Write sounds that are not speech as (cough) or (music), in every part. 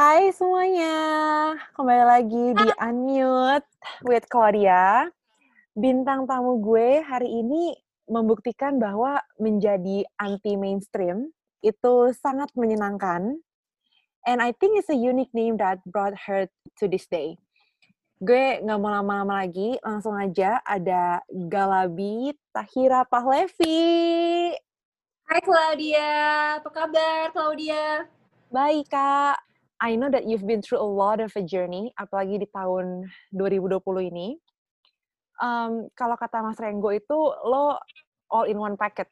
Hai semuanya, kembali lagi di Unmute with Claudia. Bintang tamu gue hari ini membuktikan bahwa menjadi anti mainstream itu sangat menyenangkan. And I think it's a unique name that brought her to this day. Gue nggak mau lama-lama lagi, langsung aja ada Galabi Tahira Pahlevi. Hai Claudia, apa kabar Claudia? Baik kak, I know that you've been through a lot of a journey, apalagi di tahun 2020 ini. Um, kalau kata Mas Renggo itu, lo all in one packet.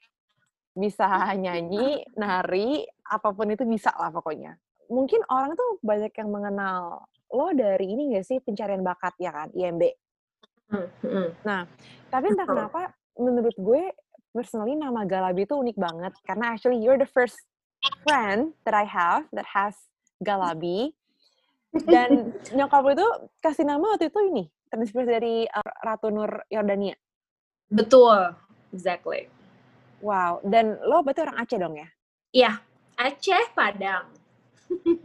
Bisa nyanyi, nari, apa pun itu bisa lah pokoknya. Mungkin orang tuh banyak yang mengenal lo dari ini gak sih, pencarian bakat ya kan, IMB. Hmm, hmm. Nah, tapi entah kenapa, menurut gue, personally nama Galabi itu unik banget. Karena actually you're the first friend that I have that has Galabi. (laughs) Dan nyokap itu kasih nama waktu itu ini, terinspirasi dari uh, Ratu Nur Yordania. Betul, exactly. Wow, dan lo berarti orang Aceh dong ya? Iya, Aceh Padang.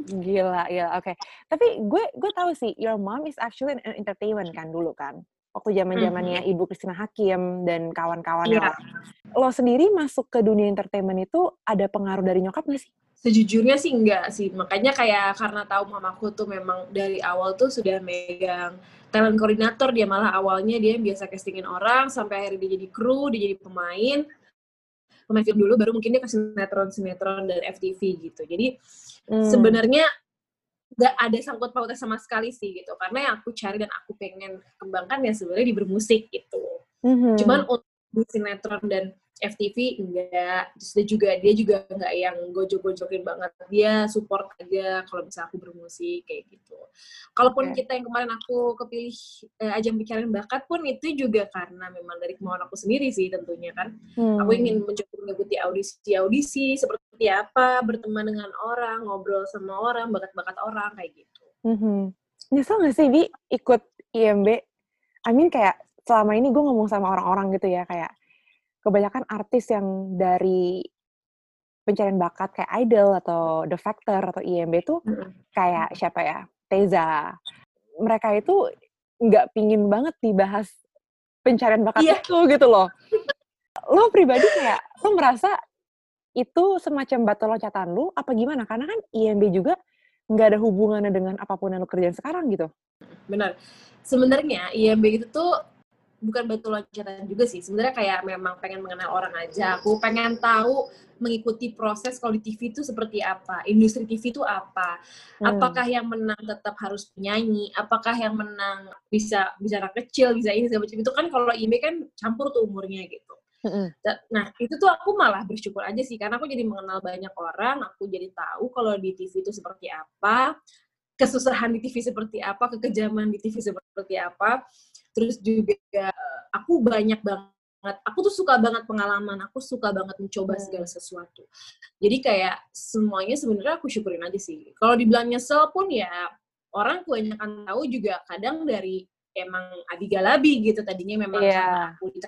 Gila, ya oke. Tapi gue gue tahu sih, your mom is actually an entertainment kan dulu kan? Waktu zaman zamannya Mhm. Ibu Christina Hakim dan kawan-kawannya lah. Lo sendiri masuk ke dunia entertainment itu ada pengaruh dari nyokap gak sih? Sejujurnya sih enggak sih, makanya kayak karena tahu mamaku tuh memang dari awal tuh sudah megang talent koordinator, dia malah awalnya dia yang biasa castingin orang, sampai akhirnya dia jadi kru, dia jadi pemain, pemain film dulu, baru mungkin dia ke sinetron-sinetron dan FTV gitu. Jadi Hmm. sebenarnya nggak ada sangkut pautnya sama sekali sih gitu, karena yang aku cari dan aku pengen kembangkan ya sebenarnya di bermusik gitu. Mhm. Cuman untuk di sinetron dan FTV enggak, terus dia juga dia juga enggak yang gojok-gojokin banget. Dia support aja kalau misalnya aku bermusik kayak gitu. Kalaupun Oke. kita yang kemarin aku kepilih eh, ajang pencarian bakat pun itu juga karena memang dari kemauan aku sendiri sih tentunya kan. Aku Hmm. ingin mencoba mengikuti audisi-audisi seperti apa, berteman dengan orang, ngobrol sama orang, bakat-bakat orang kayak gitu. Mhm. Nyesel gak sih, Bi, ikut IMB? I mean kayak selama ini gue ngomong sama orang-orang gitu ya, kayak kebanyakan artis yang dari pencarian bakat kayak Idol atau The Factor atau IMB tuh kayak siapa ya, Teza. Mereka itu nggak pingin banget dibahas pencarian bakat Iya. itu gitu loh. Lo pribadi kayak, lo merasa itu semacam batu loncatan lu apa gimana? Karena kan IMB juga nggak ada hubungannya dengan apa pun yang lo kerjain sekarang gitu. Benar. Sebenarnya IMB itu tuh bukan batu loncatan juga sih. Sebenarnya kayak memang pengen mengenal orang aja. Aku pengen tahu mengikuti proses kalau di TV itu seperti apa, industri TV itu apa. Hmm. Apakah yang menang tetap harus penyanyi? Apakah yang menang bisa anak kecil, bisa ini segala macam itu kan kalau IMB kan campur tuh umurnya gitu. Nah, itu tuh aku malah bersyukur aja sih, karena aku jadi mengenal banyak orang, aku jadi tahu kalau di TV itu seperti apa, kesusahan di TV seperti apa, kekejaman di TV seperti apa, terus juga aku banyak banget, aku tuh suka banget pengalaman, aku suka banget mencoba Hmm. segala sesuatu. Jadi kayak semuanya sebenarnya aku syukurin aja sih. Kalau dibilang nyesel pun ya, orang kebanyakan tahu juga kadang dari emang Abi Galabi gitu, tadinya memang Iya. karena aku di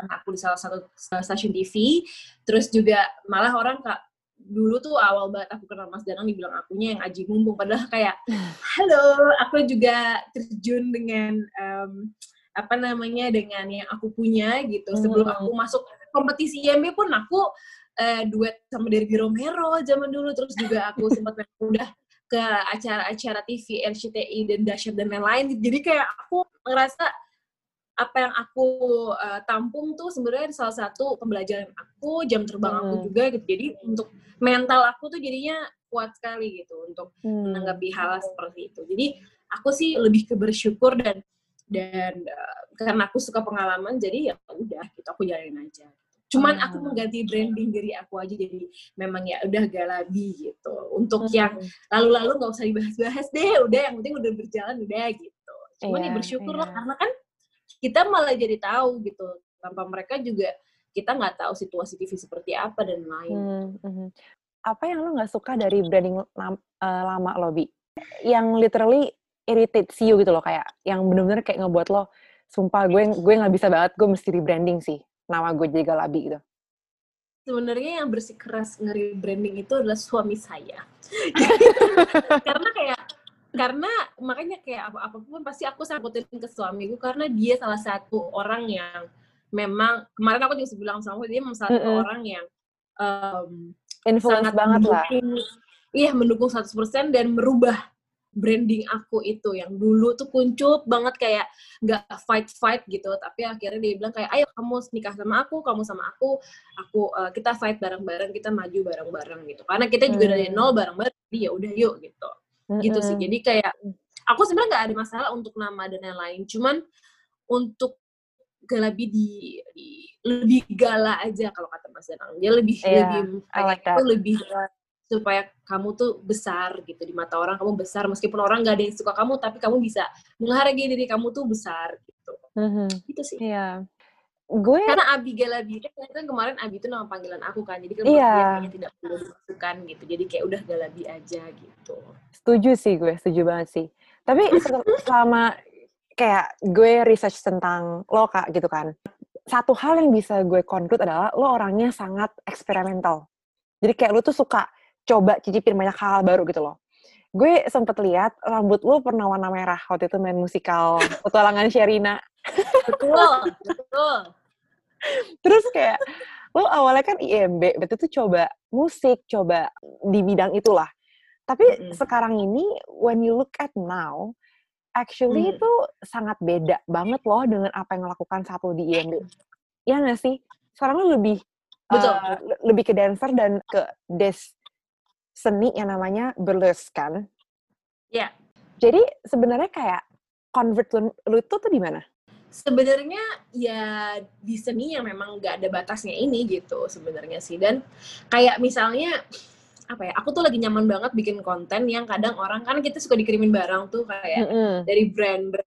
aku di salah satu stasiun TV, terus juga malah orang kak dulu tuh awal banget aku kenal Mas Danang dibilang akunya yang aji mumpung padahal kayak (laughs) halo aku juga terjun dengan em, apa namanya dengan yang aku punya gitu. Sebelum Hmm. aku masuk kompetisi IMB pun aku eh, duet sama Derby Romero zaman dulu. Terus juga aku (laughs) sempat udah ke acara-acara TV RCTI dan Dasyat dan lain-lain. Jadi kayak aku ngerasa apa yang aku uh, tampung tuh sebenarnya salah satu pembelajaran aku, jam terbang aku Hmm. juga gitu. Jadi untuk mental aku tuh jadinya kuat sekali gitu untuk Hmm. menanggapi hal seperti itu. Jadi aku sih lebih ke bersyukur dan dan uh, karena aku suka pengalaman jadi ya udah gitu aku jalanin aja. Cuman Ah. aku mengganti branding diri aku aja jadi memang ya udah galabi gitu. Untuk Hmm. yang lalu-lalu nggak usah dibahas-bahas deh, udah yang penting udah berjalan udah gitu. cuman ya Iya, bersyukur lah iya. karena kan kita malah jadi tahu gitu tanpa mereka juga kita nggak tahu situasi TV seperti apa dan lain Hmm, mhm. Apa yang lo nggak suka dari branding lam eee, lama lo, Bi? Yang literally irritates you gitu loh, kayak yang bener-bener kayak ngebuat lo, "Sumpah gue gue nggak bisa banget, gue mesti rebranding sih, nama gue jadi Galabi," gitu. sebenarnya yang bersikeras nge-rebranding itu adalah suami saya. (laughs) Karena kayak karena makanya kayak apa apa pun pasti aku sangkutin ke suamiku karena dia salah satu orang yang memang kemarin aku juga bilang sama dia memang salah satu Mhm. orang yang em, Influence sangat banget lah. iya mendukung 100% dan merubah branding aku itu yang dulu tuh kuncup banget kayak nggak fight fight gitu tapi akhirnya dia bilang kayak ayo kamu nikah sama aku kamu sama aku aku eh, kita fight bareng-bareng kita maju bareng-bareng gitu karena kita juga dari Hmm. nol bareng-bareng jadi ya udah yuk gitu gitu sih. Jadi kayak aku sebenarnya nggak ada masalah untuk nama dan lain-lain cuman untuk Galabi di, di lebih gala aja kalau kata Mas Danang. Dia lebih Iya, lebih like tuh lebih supaya kamu tuh besar gitu di mata orang. Kamu besar. Meskipun orang nggak ada yang suka kamu tapi kamu bisa menghargai diri kamu tuh besar gitu. Mhm. gitu sih. Iya. Gue karena Abi Galabi kan kan kemarin Abi itu nama panggilan aku kan jadi kan Iya. kayaknya tidak perlu dimasukkan gitu jadi kayak udah Galabi aja gitu setuju sih gue, setuju banget sih. Tapi sel selama kayak gue research tentang lo, Kak, gitu kan, satu hal yang bisa gue conclude adalah lo orangnya sangat eksperimental. Jadi kayak lo tuh suka coba cicipin banyak hal baru gitu loh. Gue sempet lihat rambut lo pernah warna merah waktu itu main musikal Petualangan Sherina. betul betul Terus kayak lo awalnya kan IMB, berarti tuh coba musik, coba di bidang itulah. Tapi Mm-mm. sekarang ini when you look at now, actually Hmm. itu sangat beda banget loh dengan apa yang lakukan satu di IMB. Iya nggak sih? Sekarang lo lebih Betul. le- lebih ke dancer dan ke des seni yang namanya burlesque kan. ya Jadi sebenarnya kayak convert lu, lu itu tuh di mana? Sebenarnya ya di seni yang memang nggak ada batasnya ini gitu sebenarnya sih. Dan kayak misalnya apa ya aku tuh lagi nyaman banget bikin konten yang kadang orang kan kita suka dikirimin barang tuh kayak Mm-mm. dari brand-brand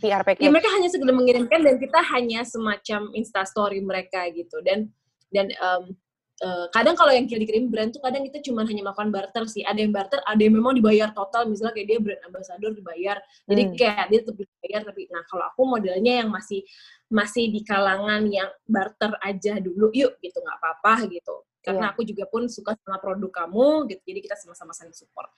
PR ya mereka hanya sekedar mengirimkan dan kita hanya semacam instastory mereka gitu. Dan dan em, eh, kadang kalau yang dikirim brand tuh kadang kita cuma hanya melakukan barter sih. Ada yang barter ada yang memang dibayar total. Misalnya kayak dia brand ambassador dibayar. Jadi Hmm. kayak dia tetap dibayar tapi nah kalau aku modelnya yang masih masih di kalangan yang barter aja dulu yuk gitu nggak apa-apa gitu. Karena Iya. aku juga pun suka sama produk kamu gitu. Jadi kita sama-sama saling support.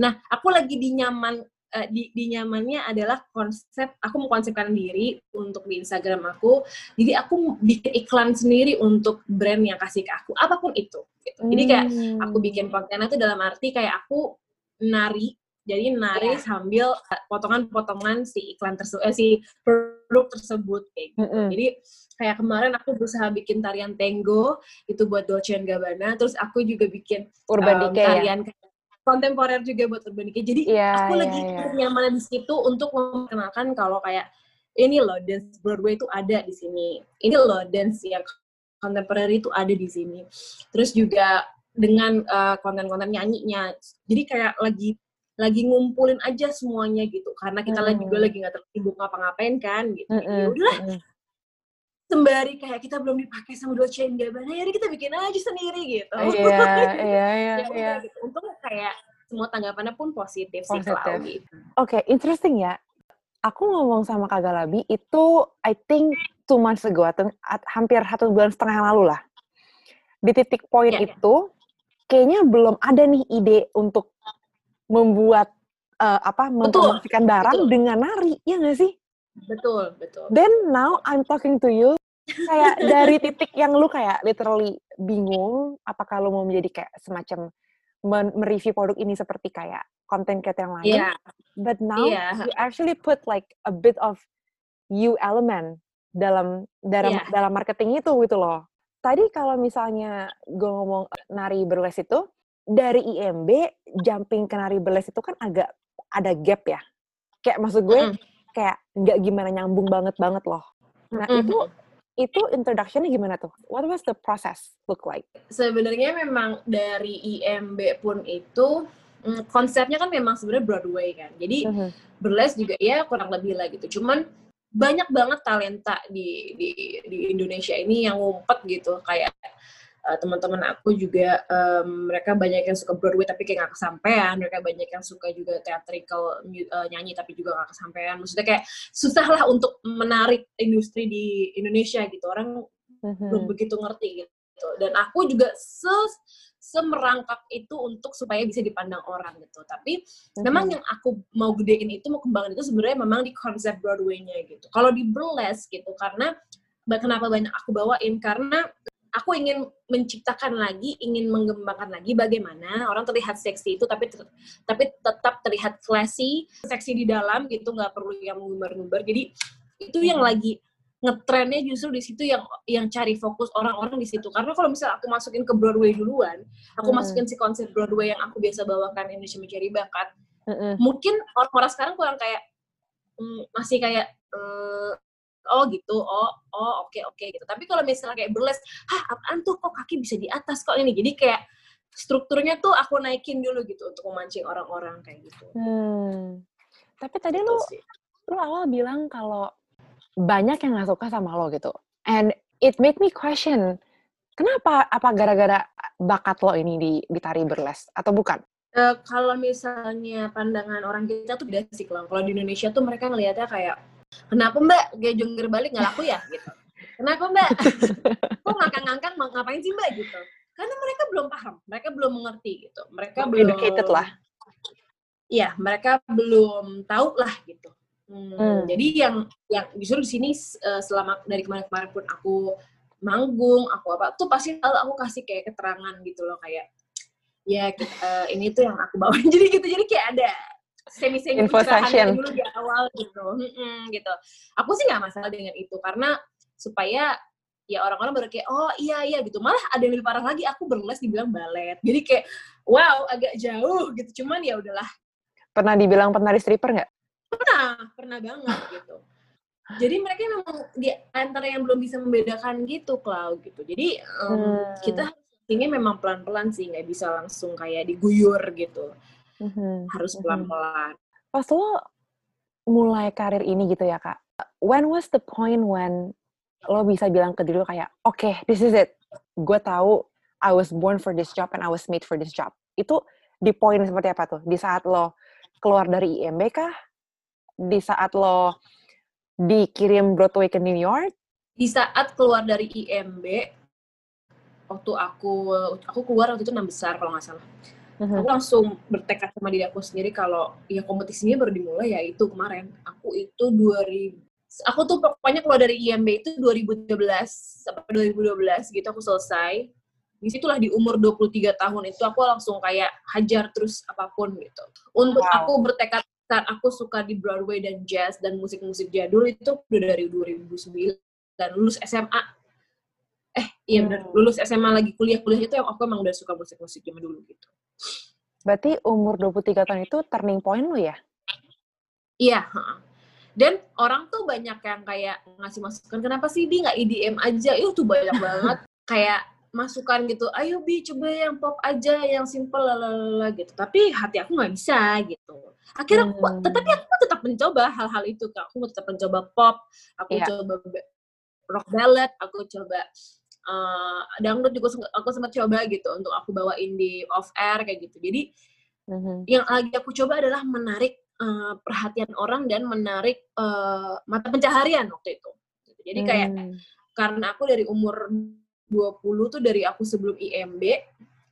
Nah aku lagi di nyaman eh, di, di nyamannya adalah konsep aku mengkonsepkan diri untuk di Instagram aku jadi aku bikin iklan sendiri untuk brand yang kasih ke aku apa pun itu gitu. jadi kayak aku Hmm. bikin kontennya tuh dalam arti kayak aku nari jadi nari Iya. sambil uh, potongan-potongan si iklan tersebut eh, si produk tersebut kayak gitu. Mm-mm. Jadi kayak kemarin aku berusaha bikin tarian tango itu buat Dolce Gabbana, terus aku juga bikin Urban um, Decay ya. tarian kayak kontemporer juga buat Urban Decay. Jadi Iya, aku iya, lagi iya. nyaman di situ untuk memperkenalkan kalau kayak ini loh dance Broadway itu ada di sini. Ini loh dance yang contemporary itu ada di sini. Terus juga dengan uh, konten-konten nyanyinya. Jadi kayak lagi lagi ngumpulin aja semuanya gitu karena kita lagi juga Hmm. lagi nggak tersibuk ngapa-ngapain kan gitu. Mm-mm, ya udahlah mm-mm. Sembari kayak kita belum dipakai sama Dolce Gabbana ya udah kita bikin aja sendiri gitu. Iya, (laughs) iya, iya, ya iya. gitu. Untung kayak semua tanggapannya pun positif, sih Positif. kalau gitu. Oke, interesting ya. Aku ngomong sama Kak Galabi itu I think two months ago atau at- hampir satu bulan setengah yang lalu lah. Di titik poin Iya, iya. itu kayaknya belum ada nih ide untuk membuat eh, apa mempromosikan barang betul. dengan nari, ya nggak sih? Betul, betul. Then now I'm talking to you kayak dari titik yang lu kayak literally bingung apakah lu mau menjadi kayak semacam mereview produk ini seperti kayak konten creator yang lain. Iya, But now iya. you actually put like a bit of you element dalam dalam Iya. dalam marketing itu gitu loh. Tadi kalau misalnya gue ngomong nari burlesque itu dari IMB jumping ke nari burlesque itu kan agak ada gap ya. Kayak maksud gue Mm-mm. kayak nggak gimana nyambung banget banget loh. Nah Mm-mm. itu itu introduction-nya gimana tuh? What was the process look like? sebenarnya memang dari IMB pun itu mm, konsepnya kan memang sebenarnya Broadway kan. Jadi Mhm. burlesque juga ya kurang lebih lah gitu. Cuman banyak banget talenta di di di Indonesia ini yang ngumpet gitu kayak uh, teman-teman aku juga um, mereka banyak yang suka Broadway tapi kayak nggak kesampaian. Mereka banyak yang suka juga theatrical uh, nyanyi tapi juga nggak kesampaian. Maksudnya kayak susah lah untuk menarik industri di Indonesia gitu. Orang Mhm. belum begitu ngerti gitu. Dan aku juga se semerangkak itu untuk supaya bisa dipandang orang gitu. Tapi memang Mhm. yang aku mau gedein itu mau kembangin itu sebenarnya memang di konsep Broadway-nya gitu. Kalau di burlesque gitu karena kenapa banyak aku bawain? Karena aku ingin menciptakan lagi ingin mengembangkan lagi bagaimana orang terlihat seksi itu tapi ter- tapi tetap terlihat classy seksi di dalam gitu nggak perlu yang mengumbar-ngumbar jadi itu yang lagi ngetrennya justru di situ yang yang cari fokus orang-orang di situ karena kalau misalnya aku masukin ke Broadway duluan aku Hmm. masukin si konsep Broadway yang aku biasa bawakan Indonesia Mencari Bakat Mhm. mungkin orang-orang sekarang kurang kayak mm, masih kayak eh, oh gitu oh oh oke oke gitu tapi kalau misalnya kayak burlesque hah apaan tuh kok kaki bisa di atas kok ini jadi kayak strukturnya tuh aku naikin dulu gitu untuk memancing orang-orang kayak gitu Hmm. Tapi tadi Gitu lu sih. lu awal bilang kalau banyak yang nggak suka sama lo gitu. And it make me question, kenapa? Apa gara-gara bakat lo ini di, di tari burlesque atau bukan? Eh, kalau misalnya pandangan orang kita tuh beda sih kalau kalau di Indonesia tuh mereka ngelihatnya kayak kenapa mbak kayak jungkir balik nggak laku ya gitu kenapa mbak (laughs) kok ngangkang-ngangkang ngapain sih mbak gitu karena mereka belum paham mereka belum mengerti gitu mereka Belum belum educated lah. Iya, mereka belum tahu lah gitu. Hmm, Hmm. Jadi yang yang justru di sini eh, selama dari kemarin-kemarin pun aku manggung, aku apa tuh pasti selalu aku kasih kayak keterangan gitu loh kayak ya ki- eh, ini tuh yang aku bawa. (laughs) jadi gitu, jadi kayak ada Info pencerahan session. dulu di awal gitu. Mm-mm, gitu. Aku sih nggak masalah dengan itu karena supaya ya orang-orang baru kayak oh iya iya gitu malah ada yang lebih parah lagi aku berles dibilang balet jadi kayak wow agak jauh gitu cuman ya udahlah Pernah dibilang penari stripper nggak? pernah pernah banget gitu jadi mereka memang di antara yang belum bisa membedakan gitu Clau gitu jadi em, Hmm. kita ini memang pelan-pelan sih nggak bisa langsung kayak diguyur gitu Mhm. harus Mhm. pelan-pelan Pas lo mulai karir ini gitu ya kak, when was the point when lo bisa bilang ke diri lo kayak, oke, this is it. Gue tahu I was born for this job and I was made for this job. Itu di poin seperti apa tuh? Di saat lo keluar dari IMB kah? Di saat lo dikirim Broadway ke New York? di saat keluar dari IMB waktu aku aku keluar waktu itu enam besar kalau nggak salah Mhm. aku langsung bertekad sama diri aku sendiri kalau ya kompetisinya baru dimulai ya itu kemarin aku itu 2000 aku tuh pokoknya keluar dari IMB itu 2013 sampai 2012 gitu aku selesai di situlah di umur 23 tahun itu aku langsung kayak hajar terus apa pun gitu untuk Wow. aku bertekad saat aku suka di Broadway dan jazz dan musik-musik jadul itu udah dari 2009 dan lulus SMA eh iya benar Hmm. lulus SMA lagi kuliah-kuliah itu yang aku emang udah suka musik-musik zaman dulu gitu Berarti umur 23 tahun itu turning point lo ya? Iya, heeh. dan orang tuh banyak yang kayak ngasih masukan, kenapa sih Bi nggak EDM aja? Itu tuh banyak banget (laughs) kayak masukan gitu, ayo Bi coba yang pop aja, yang simple lalala gitu. Tapi hati aku nggak bisa gitu. Akhirnya, aku, Hmm. tetapi aku tetap mencoba hal-hal itu. Kak. Aku tetap mencoba pop, aku Iya. coba ba- rock ballad, aku coba eh, dangdut juga aku sempat coba gitu untuk aku bawain di off air kayak gitu. Jadi Mhm. yang lagi aku coba adalah menarik eh, perhatian orang dan menarik eh, mata pencaharian waktu itu. Jadi kayak Hmm. karena aku dari umur 20 tuh dari aku sebelum IMB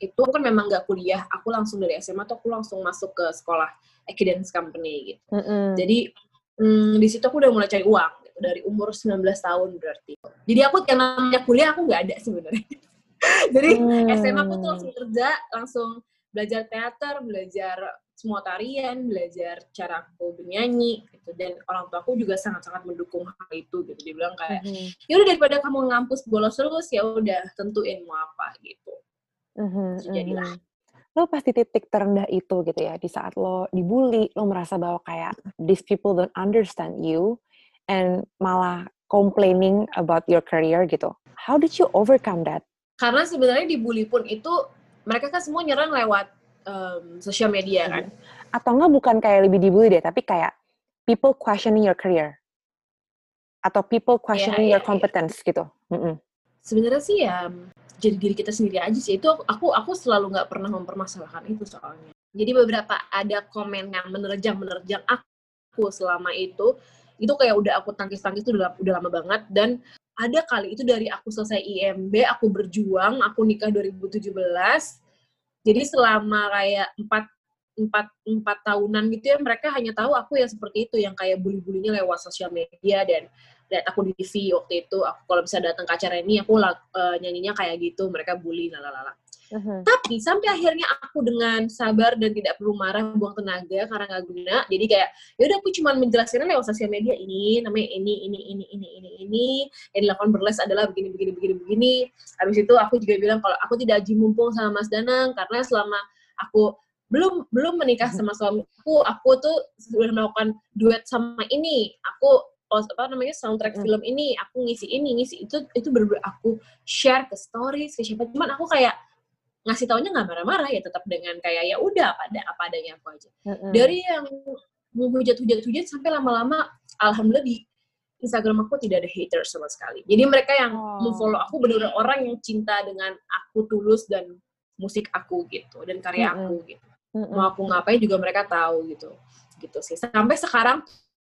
itu kan memang gak kuliah, aku langsung dari SMA tuh aku langsung masuk ke sekolah Equidance Company gitu. Mhm. Jadi hmm, di situ aku udah mulai cari uang gitu, dari umur 19 tahun berarti. Jadi aku yang namanya kuliah aku nggak ada sebenarnya. (laughs) Jadi SMA aku tuh Hmm. langsung kerja, langsung belajar teater, belajar semua tarian, belajar cara aku bernyanyi gitu. Dan orang tua aku juga sangat-sangat mendukung hal itu gitu. Dia bilang kayak, Mhm. ya udah daripada kamu ngampus bolos terus ya udah tentuin mau apa gitu. Mhm, Jadilah. mhm. Lo pas di titik terendah itu gitu ya, di saat lo dibully, lo merasa bahwa kayak these people don't understand you and malah complaining about your career gitu. How did you overcome that? Karena sebenarnya dibully pun itu mereka kan semua nyerang lewat um, sosial media kan. Atau enggak bukan kayak lebih dibully deh, tapi kayak people questioning your career atau people questioning yeah, your yeah, competence yeah. gitu. Mm -mm. Sebenarnya sih ya jadi diri kita sendiri aja sih. Itu aku aku selalu nggak pernah mempermasalahkan itu soalnya. Jadi beberapa ada komen yang menerjang menerjang aku selama itu itu kayak udah aku tangkis-tangkis itu udah, udah lama banget. Dan ada kali itu dari aku selesai IMB, aku berjuang, aku nikah 2017. Jadi selama kayak empat empat empat tahunan gitu ya mereka hanya tahu aku yang seperti itu yang kayak bully-bulinya lewat sosial media dan lihat aku di TV waktu itu. Aku kalau bisa datang ke acara ini aku uh, nyanyinya kayak gitu mereka bully lalala Uh-huh. Tapi sampai akhirnya aku dengan sabar dan tidak perlu marah buang tenaga karena nggak guna. Jadi kayak ya udah aku cuma menjelaskan lewat sosial media ini namanya ini ini ini ini ini ini yang dilakukan berles adalah begini begini begini begini. Habis itu aku juga bilang kalau aku tidak aji mumpung sama Mas Danang karena selama aku belum belum menikah sama suamiku aku tuh sudah melakukan duet sama ini aku apa namanya soundtrack hmm. film ini aku ngisi ini ngisi itu itu bener, -bener aku share ke stories ke siapa cuman aku kayak ngasih taunya nggak marah-marah ya tetap dengan kayak ya udah apa ada apa adanya aku aja hmm. dari yang menghujat hujat hujat sampai lama-lama alhamdulillah di Instagram aku tidak ada haters sama sekali jadi mereka yang oh. memfollow aku benar-benar orang yang cinta dengan aku tulus dan musik aku gitu dan karya hmm. aku gitu mm mau aku ngapain juga mereka tahu gitu gitu sih sampai sekarang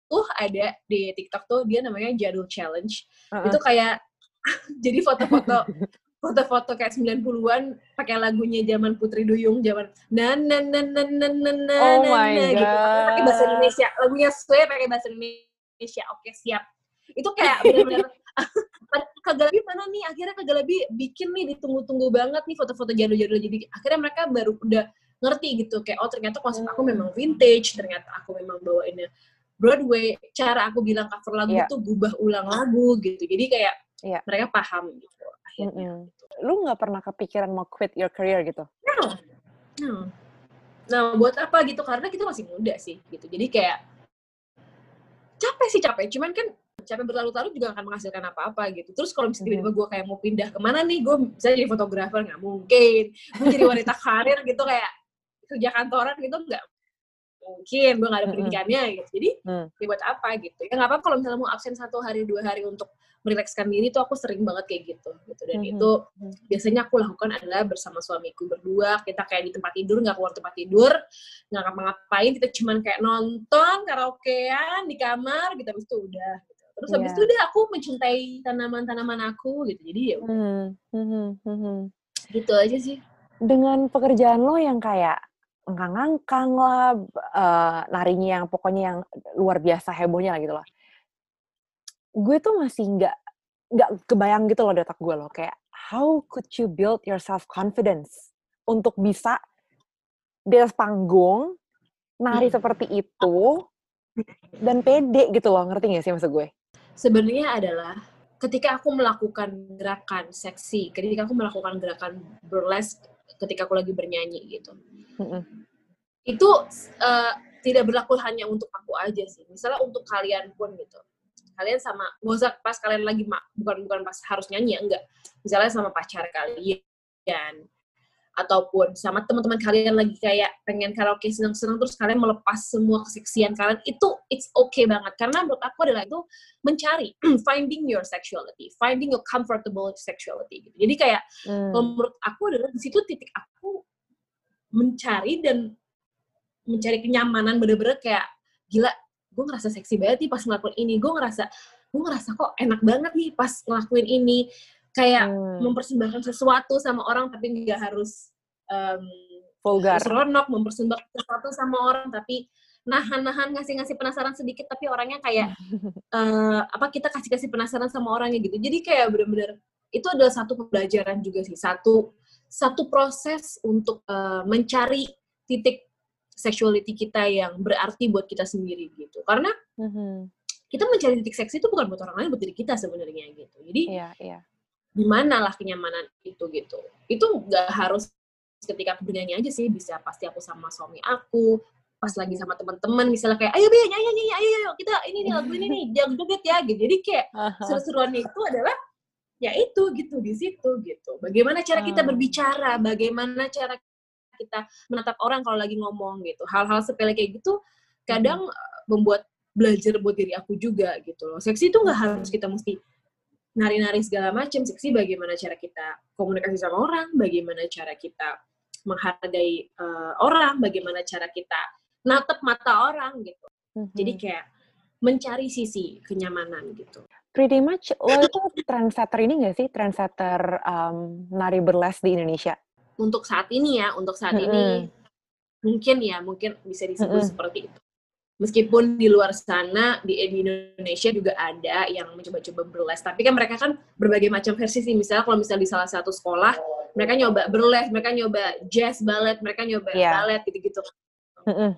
tuh ada di TikTok tuh dia namanya jadul challenge uh-uh. itu kayak (laughs) jadi foto-foto (laughs) foto-foto kayak 90-an pakai lagunya zaman Putri Duyung zaman na na na na na na na oh na, na gitu. Pakai bahasa Indonesia. Lagunya Sue pakai bahasa Indonesia. Oke siap. Itu kayak (laughs) benar-benar Kagalabi mana nih? Akhirnya Kagalabi bikin nih ditunggu-tunggu banget nih foto-foto jadul-jadul. Jadi akhirnya mereka baru udah ngerti gitu kayak oh ternyata konsep aku memang vintage ternyata aku memang bawainnya Broadway. Cara aku bilang cover lagu yeah. itu gubah ulang lagu gitu. Jadi kayak yeah. mereka paham gitu akhirnya mm -hmm. lu nggak pernah kepikiran mau quit your career gitu? No. No. Nah buat apa gitu? Karena kita masih muda sih gitu. Jadi kayak capek sih capek. Cuman kan capek berlarut-larut juga akan menghasilkan apa-apa gitu. Terus kalau misalnya tiba-tiba gue kayak mau pindah ke mana nih, gue bisa jadi fotografer nggak mungkin. Gue jadi wanita karir gitu kayak kerja kantoran gitu nggak mungkin gue nggak ada pendidikannya gitu jadi mm. ya buat apa gitu ya nggak apa kalau misalnya mau absen satu hari dua hari untuk merilekskan diri tuh aku sering banget kayak gitu gitu dan mm-hmm. itu biasanya aku lakukan adalah bersama suamiku berdua kita kayak di tempat tidur nggak keluar tempat tidur nggak ngapa-ngapain kita cuman kayak nonton karaokean di kamar gitu habis itu udah gitu. terus yeah. habis itu udah aku mencintai tanaman-tanaman aku gitu jadi ya mm-hmm. gitu aja sih dengan pekerjaan lo yang kayak ngangkang lah, uh, narinya yang pokoknya yang luar biasa hebohnya lah gitu loh. Gue tuh masih nggak nggak kebayang gitu loh di otak gue loh kayak how could you build your self confidence untuk bisa di atas panggung nari hmm. seperti itu dan pede gitu loh ngerti gak sih maksud gue? Sebenarnya adalah ketika aku melakukan gerakan seksi, ketika aku melakukan gerakan burlesque ketika aku lagi bernyanyi gitu. Mm-hmm. Itu uh, tidak berlaku hanya untuk aku aja sih. Misalnya untuk kalian pun gitu. Kalian sama, gak usah pas kalian lagi, bukan bukan pas harus nyanyi, enggak. Misalnya sama pacar kalian, ataupun sama teman-teman kalian lagi kayak pengen karaoke senang-senang terus kalian melepas semua keseksian kalian itu it's okay banget karena menurut aku adalah itu mencari (clears throat) finding your sexuality finding your comfortable sexuality gitu jadi kayak hmm. menurut aku adalah di situ titik aku mencari dan mencari kenyamanan bener-bener kayak gila gue ngerasa seksi banget nih pas ngelakuin ini gue ngerasa gue ngerasa kok enak banget nih pas ngelakuin ini kayak hmm. mempersembahkan sesuatu sama orang tapi nggak harus um, vulgar. seronok mempersembahkan sesuatu sama orang tapi nahan-nahan ngasih-ngasih penasaran sedikit tapi orangnya kayak uh, (laughs) apa kita kasih-kasih penasaran sama orangnya gitu. Jadi kayak bener-bener itu adalah satu pembelajaran juga sih. Satu satu proses untuk uh, mencari titik sexuality kita yang berarti buat kita sendiri gitu. Karena mm-hmm. kita mencari titik seksi itu bukan buat orang lain buat diri kita sebenarnya gitu. Jadi yeah, yeah di mana lah kenyamanan itu gitu. Itu nggak harus ketika aku bernyanyi aja sih bisa pasti aku sama suami aku pas lagi sama teman-teman misalnya kayak ayo biar nyanyi nyanyi ayo ayo kita ini nih lagu ini nih jangan joget ya gitu jadi kayak seru-seruannya itu adalah ya itu gitu di situ gitu bagaimana cara kita berbicara bagaimana cara kita menatap orang kalau lagi ngomong gitu. Hal-hal sepele kayak gitu kadang uh, membuat belajar buat diri aku juga gitu loh. Seksi itu nggak harus kita mesti nari-nari segala macam. Seksi bagaimana cara kita komunikasi sama orang, bagaimana cara kita menghargai uh, orang, bagaimana cara kita natap mata orang gitu. Mhm. Jadi kayak mencari sisi kenyamanan gitu. Pretty much lo itu trendsetter ini nggak sih? Trendsetter um, nari burlesque di Indonesia? Untuk saat ini ya, untuk saat Mm-mm. ini mungkin ya, mungkin bisa disebut Mm-mm. seperti itu. Meskipun di luar sana di, di Indonesia juga ada yang mencoba-coba burlesque, tapi kan mereka kan berbagai macam versi sih. Misalnya kalau misalnya di salah satu sekolah mereka nyoba burlesque, mereka nyoba jazz ballet, mereka nyoba Iya. ballet gitu-gitu. Mm-mm.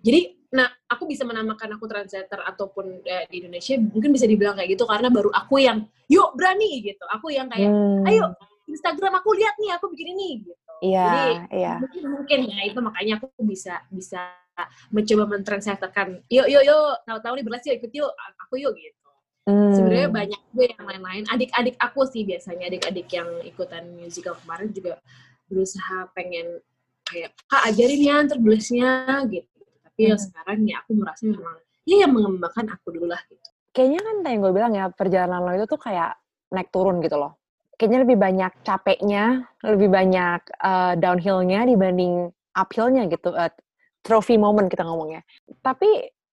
Jadi, nah aku bisa menamakan aku trendsetter ataupun eh, di Indonesia mungkin bisa dibilang kayak gitu karena baru aku yang yuk berani gitu. Aku yang kayak Hmm. ayo Instagram aku lihat nih aku bikin ini gitu. Iya, Jadi iya. mungkin mungkin ya itu makanya aku bisa bisa mencoba mentranslatekan yuk yuk yuk tahu-tahu nih berlas yuk ikut yuk aku yuk gitu. Hmm. Sebenarnya banyak gue yang lain-lain. Adik-adik aku sih biasanya adik-adik yang ikutan musical kemarin juga berusaha pengen kayak kak ajarin ya ntar berlasnya gitu. Tapi ya Hmm. sekarang ya aku merasa memang ya yang mengembangkan aku dulu lah gitu. Kayaknya kan yang gue bilang ya, perjalanan lo itu tuh kayak naik turun gitu loh. Kayaknya lebih banyak capeknya, lebih banyak uh, downhill-nya dibanding uphill-nya gitu. Uh, trophy moment kita ngomongnya. Tapi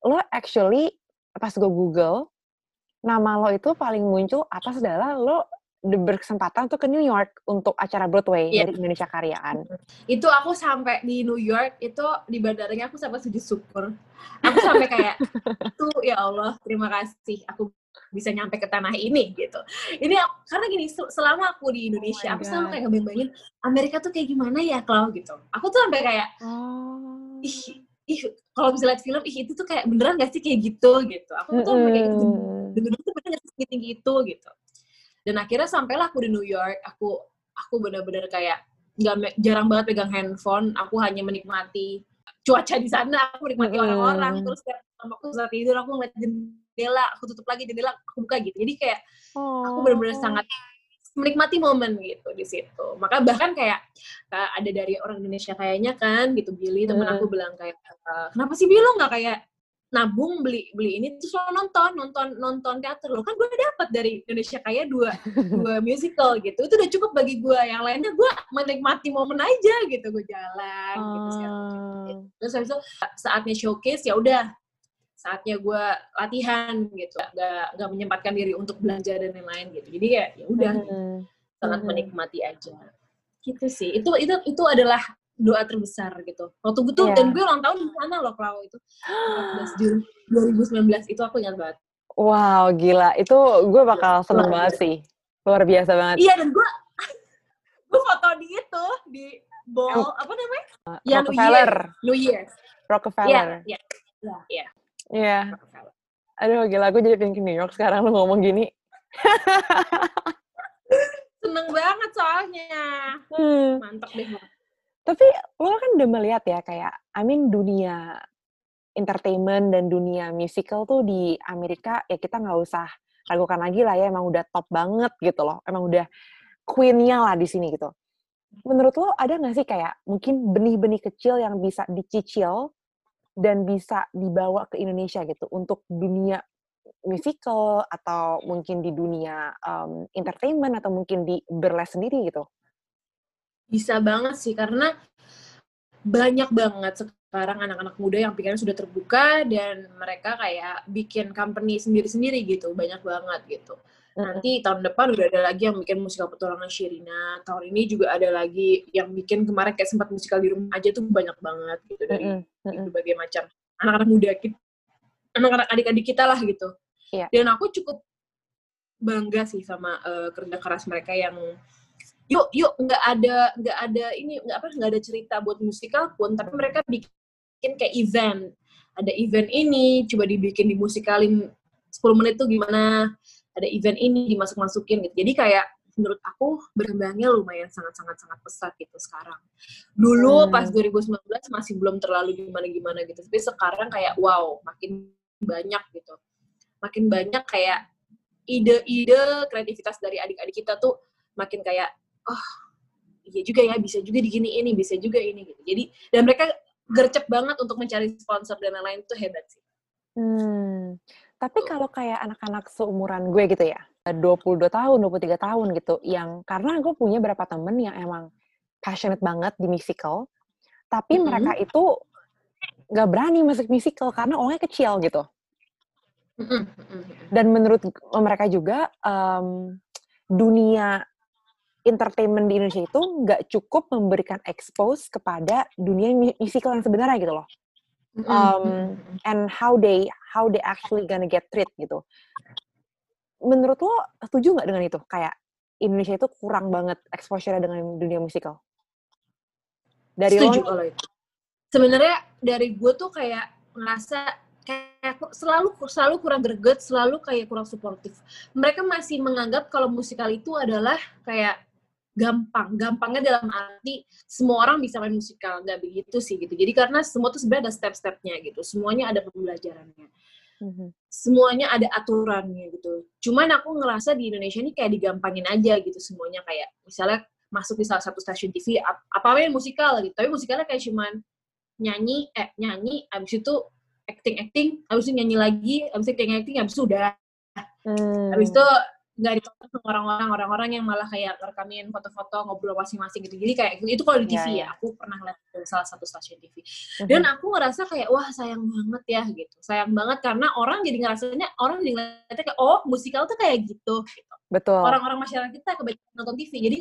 lo actually pas gue Google, nama lo itu paling muncul atas adalah lo berkesempatan untuk ke New York untuk acara Broadway Iya. dari Indonesia Karyaan. itu aku sampai di New York itu di bandaranya aku sampai sujud syukur aku sampai kayak tuh ya Allah terima kasih aku bisa nyampe ke tanah ini gitu ini aku- karena gini sel- selama aku di Indonesia my aku selalu kayak ngebayangin Amerika tuh kayak gimana ya Klau gitu aku tuh sampai kayak Oh. ih ih kalau bisa lihat film ih itu tuh kayak beneran gak sih kayak gitu gitu. Aku tuh sampai kayak gitu. Bener-bener tuh bener gak sih setinggi itu gitu. Dan akhirnya sampailah aku di New York aku aku bener-bener kayak nggak jarang banget pegang handphone aku hanya menikmati cuaca di sana aku menikmati orang-orang terus kayak sama aku saat tidur aku ngeliat jendela aku tutup lagi jendela aku buka gitu. Jadi kayak aku bener-bener Oh. sangat menikmati momen gitu di situ maka bahkan kayak uh, ada dari orang Indonesia kayaknya kan gitu Billy temen Mm. aku bilang kayak uh, kenapa sih Billy lo nggak kayak nabung beli beli ini terus lo nonton nonton nonton teater lo kan gue dapat dari Indonesia kaya dua (laughs) dua musical gitu itu udah cukup bagi gue yang lainnya gue menikmati momen aja gitu gue jalan gitu segala macam. Oh. terus habis itu saatnya showcase ya udah saatnya gue latihan gitu nggak nggak menyempatkan diri untuk belanja dan lain-lain gitu jadi ya ya udah Mm. sangat Mhm. menikmati aja gitu sih itu itu itu adalah doa terbesar gitu waktu gue tuh Iya. dan gue ulang tahun di sana loh kalau itu 14 Juli 2019 itu aku ingat banget Wow, gila. Itu gue bakal seneng luar banget sih. Luar biasa banget. iya dan gue (laughs) gue foto di itu di ball apa namanya ya New. Year New Year iya Rockefeller. iya iya iya Iya. Rockefeller. Aduh, gila. Gue jadi pengen ke New York sekarang lu ngomong gini. seneng banget soalnya Hmm. mantap deh Tapi lo kan udah melihat ya kayak, I mean dunia entertainment dan dunia musical tuh di Amerika ya kita nggak usah ragukan lagi lah ya emang udah top banget gitu loh. Emang udah queen-nya lah di sini gitu. Menurut lo ada nggak sih kayak mungkin benih-benih kecil yang bisa dicicil dan bisa dibawa ke Indonesia gitu. Untuk dunia musical atau mungkin di dunia um, entertainment atau mungkin di burlesque sendiri gitu? bisa banget sih karena banyak banget sekarang anak-anak muda yang pikirannya sudah terbuka dan mereka kayak bikin company sendiri-sendiri gitu. Banyak banget gitu nanti tahun depan udah ada lagi yang bikin musikal petualangan Shirina tahun ini juga ada lagi yang bikin kemarin kayak sempat musikal di rumah aja tuh banyak banget gitu dari mm-mm. dari berbagai macam anak-anak muda kita anak-anak adik-adik kita lah gitu Iya. dan aku cukup bangga sih sama eh, kerja keras mereka yang yuk yuk nggak ada nggak ada ini nggak apa nggak ada cerita buat musikal pun tapi mereka bikin kayak event ada event ini coba dibikin dimusikalin 10 menit tuh gimana ada event ini dimasuk-masukin gitu. Jadi kayak menurut aku berkembangnya lumayan sangat-sangat sangat pesat gitu sekarang. Dulu Hmm. pas 2019 masih belum terlalu gimana-gimana gitu. Tapi sekarang kayak wow makin banyak gitu. Makin banyak kayak ide-ide kreativitas dari adik-adik kita tuh makin kayak oh iya juga ya bisa juga di gini ini bisa juga ini gitu. Jadi dan mereka gercep banget untuk mencari sponsor dan lain-lain itu hebat sih. Hmm. Tapi kalau kayak anak-anak seumuran gue gitu ya 22 tahun 23 tahun gitu yang karena gue punya beberapa temen yang emang passionate banget di musical tapi mm -hmm. mereka itu nggak berani masuk musical karena orangnya kecil gitu dan menurut mereka juga um, dunia entertainment di Indonesia itu nggak cukup memberikan expose kepada dunia musical yang sebenarnya gitu loh. Um, and how they how they actually gonna get treat gitu. Menurut lo setuju nggak dengan itu? Kayak Indonesia itu kurang banget exposure dengan dunia musical. Dari setuju kalau itu. Sebenarnya dari gue tuh kayak ngerasa kayak selalu selalu kurang greget, selalu kayak kurang suportif. Mereka masih menganggap kalau musikal itu adalah kayak gampang, gampangnya dalam arti semua orang bisa main musikal, nggak begitu sih gitu. Jadi karena semua tuh sebenarnya ada step-stepnya gitu, semuanya ada pembelajarannya, mm-hmm. semuanya ada aturannya gitu. Cuman aku ngerasa di Indonesia ini kayak digampangin aja gitu semuanya kayak misalnya masuk di salah satu stasiun TV apa main musikal gitu, tapi musikalnya kayak cuman nyanyi, eh nyanyi, abis itu acting acting habis itu nyanyi lagi habis itu acting acting habis itu udah hmm. habis itu nggak ditonton sama orang-orang orang-orang yang malah kayak rekamin foto-foto ngobrol masing-masing gitu jadi kayak itu kalau di TV yeah, ya yeah. aku pernah lihat di salah satu stasiun TV mm-hmm. dan aku ngerasa kayak wah sayang banget ya gitu sayang banget karena orang jadi ngerasanya orang jadi ngeliatnya kayak oh musikal tuh kayak gitu gitu betul orang-orang masyarakat kita kebanyakan nonton TV jadi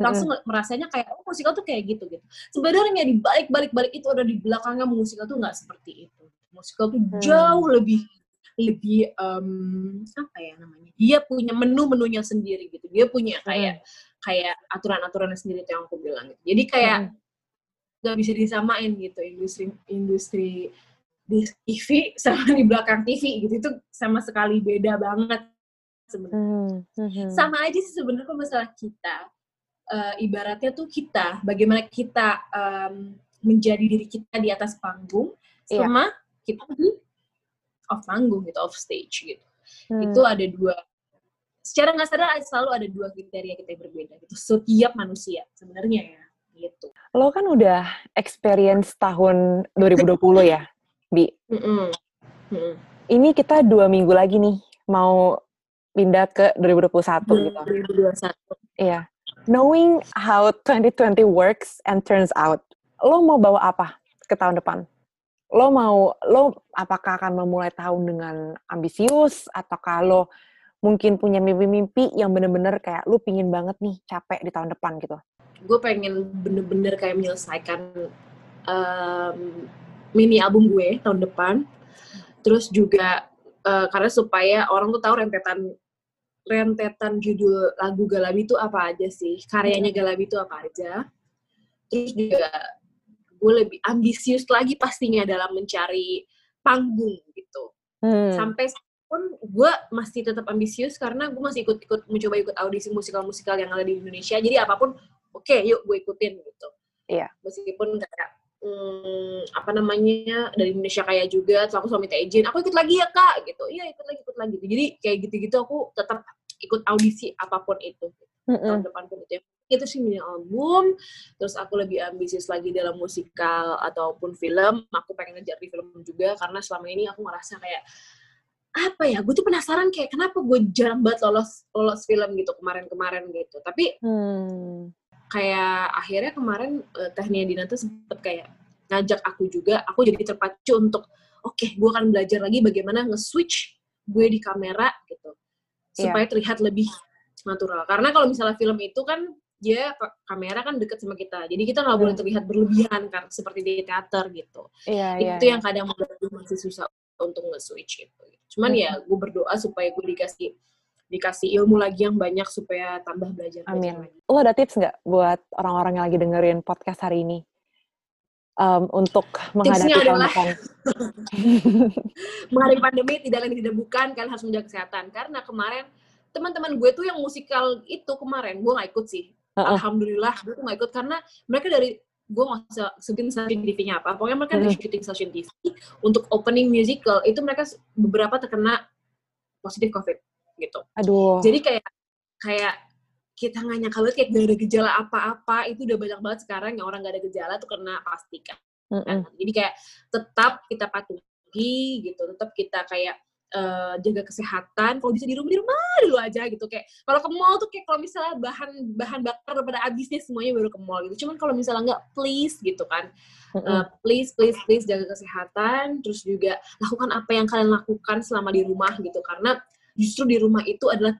langsung mm-hmm. merasanya kayak oh musikal tuh kayak gitu gitu sebenarnya di balik balik balik itu ada di belakangnya musikal tuh nggak seperti itu musikal tuh hmm. jauh lebih lebih um, apa ya namanya dia punya menu-menunya sendiri gitu dia punya kayak hmm. kayak aturan-aturannya sendiri yang aku bilang gitu jadi kayak hmm. nggak hmm. bisa disamain gitu industri industri di TV sama di belakang TV gitu itu sama sekali beda banget sebenarnya hmm. hmm. sama aja sih sebenarnya masalah kita uh, ibaratnya tuh kita bagaimana kita um, menjadi diri kita di atas panggung iya. sama yeah kita di off panggung gitu, off stage gitu. Hmm. Itu ada dua secara nggak sadar selalu ada dua kriteria kita yang berbeda gitu. Setiap manusia sebenarnya ya gitu. Lo kan udah experience tahun 2020 ya, Bi. Mm -mm. Mm Ini kita dua minggu lagi nih mau pindah ke 2021 gitu. 2021. Iya. Knowing how 2020 works and turns out, lo mau bawa apa ke tahun depan? Lo mau lo apakah akan memulai tahun dengan ambisius atau kalau mungkin punya mimpi-mimpi yang bener-bener kayak lu pingin banget nih capek di tahun depan gitu? Gue pengen bener-bener kayak menyelesaikan um, mini album gue tahun depan. Terus juga uh, karena supaya orang tuh tahu rentetan rentetan judul lagu Galabi itu apa aja sih, karyanya. Galabi itu apa aja. Terus juga gue lebih ambisius lagi pastinya dalam mencari panggung gitu. Hmm. Sampai pun gue masih tetap ambisius karena gue masih ikut-ikut mencoba ikut audisi musikal-musikal yang ada di Indonesia. Jadi apa pun, oke okay, yuk gue ikutin gitu. Iya. Yeah. Meskipun kayak hmm, apa namanya dari Indonesia kayak juga, terus aku suami minta izin, aku ikut lagi ya kak, gitu. Iya ikut lagi, ikut lagi. Jadi kayak gitu-gitu aku tetap ikut audisi apa pun itu. Mm -hmm. Tahun depan pun itu itu sih mini album terus aku lebih ambisius lagi dalam musikal ataupun film aku pengen ngejar di film juga karena selama ini aku ngerasa kayak apa ya gue tuh penasaran kayak kenapa gue jarang banget lolos lolos film gitu kemarin-kemarin gitu tapi hmm. kayak akhirnya kemarin uh, Tehnia Dina tuh sempet kayak ngajak aku juga aku jadi terpacu untuk oke okay, gue akan belajar lagi bagaimana nge-switch gue di kamera gitu iya. supaya yeah. terlihat lebih natural karena kalau misalnya film itu kan dia kamera kan deket sama kita jadi kita nggak boleh hmm. terlihat berlebihan kan seperti di teater gitu yeah, itu yeah, yang yeah. kadang masih susah untuk nge-switch gitu cuman hmm. ya gue berdoa supaya gue dikasih dikasih ilmu lagi yang banyak supaya tambah belajar amin lagi. lo ada tips nggak buat orang-orang yang lagi dengerin podcast hari ini um, untuk menghadapi tahun depan menghadapi pandemi tidak lain tidak bukan kalian harus menjaga kesehatan karena kemarin teman-teman gue tuh yang musikal itu kemarin gue nggak ikut sih uh-uh. alhamdulillah gue tuh gak ikut. Karena mereka dari gue gak usah sebutin stasiun TV-nya apa. Pokoknya mereka dari syuting stasiun TV untuk opening musical. Itu mereka beberapa terkena positif covid gitu. Aduh. Jadi kayak kayak kita nggak nyangka banget kayak gak ada gejala apa-apa. Itu udah banyak banget sekarang yang orang gak ada gejala tuh kena pasti kan. Mm-mm. jadi kayak tetap kita patuhi gitu. Tetap kita kayak uh, jaga kesehatan kalau bisa di rumah di rumah dulu aja gitu. Kayak kalau ke mall tuh kayak kalau misalnya bahan bahan bakar udah pada habisnya semuanya baru ke mall gitu. Cuman kalau misalnya nggak please gitu kan. Uh, please please please jaga kesehatan terus juga lakukan apa yang kalian lakukan selama di rumah gitu. Karena justru di rumah itu adalah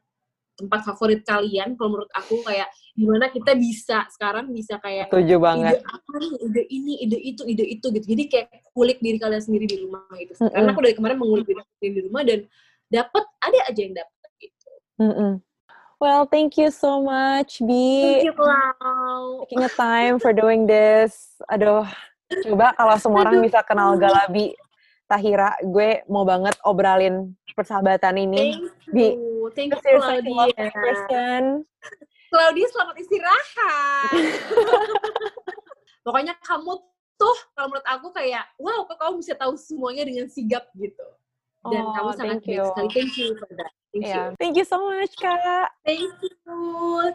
tempat favorit kalian kalau menurut aku kayak gimana kita bisa sekarang bisa kayak Setuju banget. ide apa nih ide ini ide itu ide itu gitu jadi kayak kulik diri kalian sendiri di rumah gitu Mm-mm. karena aku dari kemarin mengulik diri sendiri di rumah dan dapat ada aja yang dapat gitu Mm-mm. Well, thank you so much, Bi. thank you Clau Taking a time for doing this. Aduh, coba kalau semua orang bisa kenal Galabi Tahira, gue mau banget obralin persahabatan ini. thank you thank you Claudia person. Claudia selamat istirahat (laughs) pokoknya kamu tuh kalau menurut aku kayak wow kok kamu bisa tahu semuanya dengan sigap gitu dan Oh, kamu sangat thank baik you. sekali thank you for that thank you Yeah. Thank you so much, Kak. thank you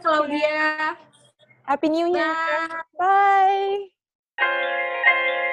Claudia Happy New Year. bye Bye.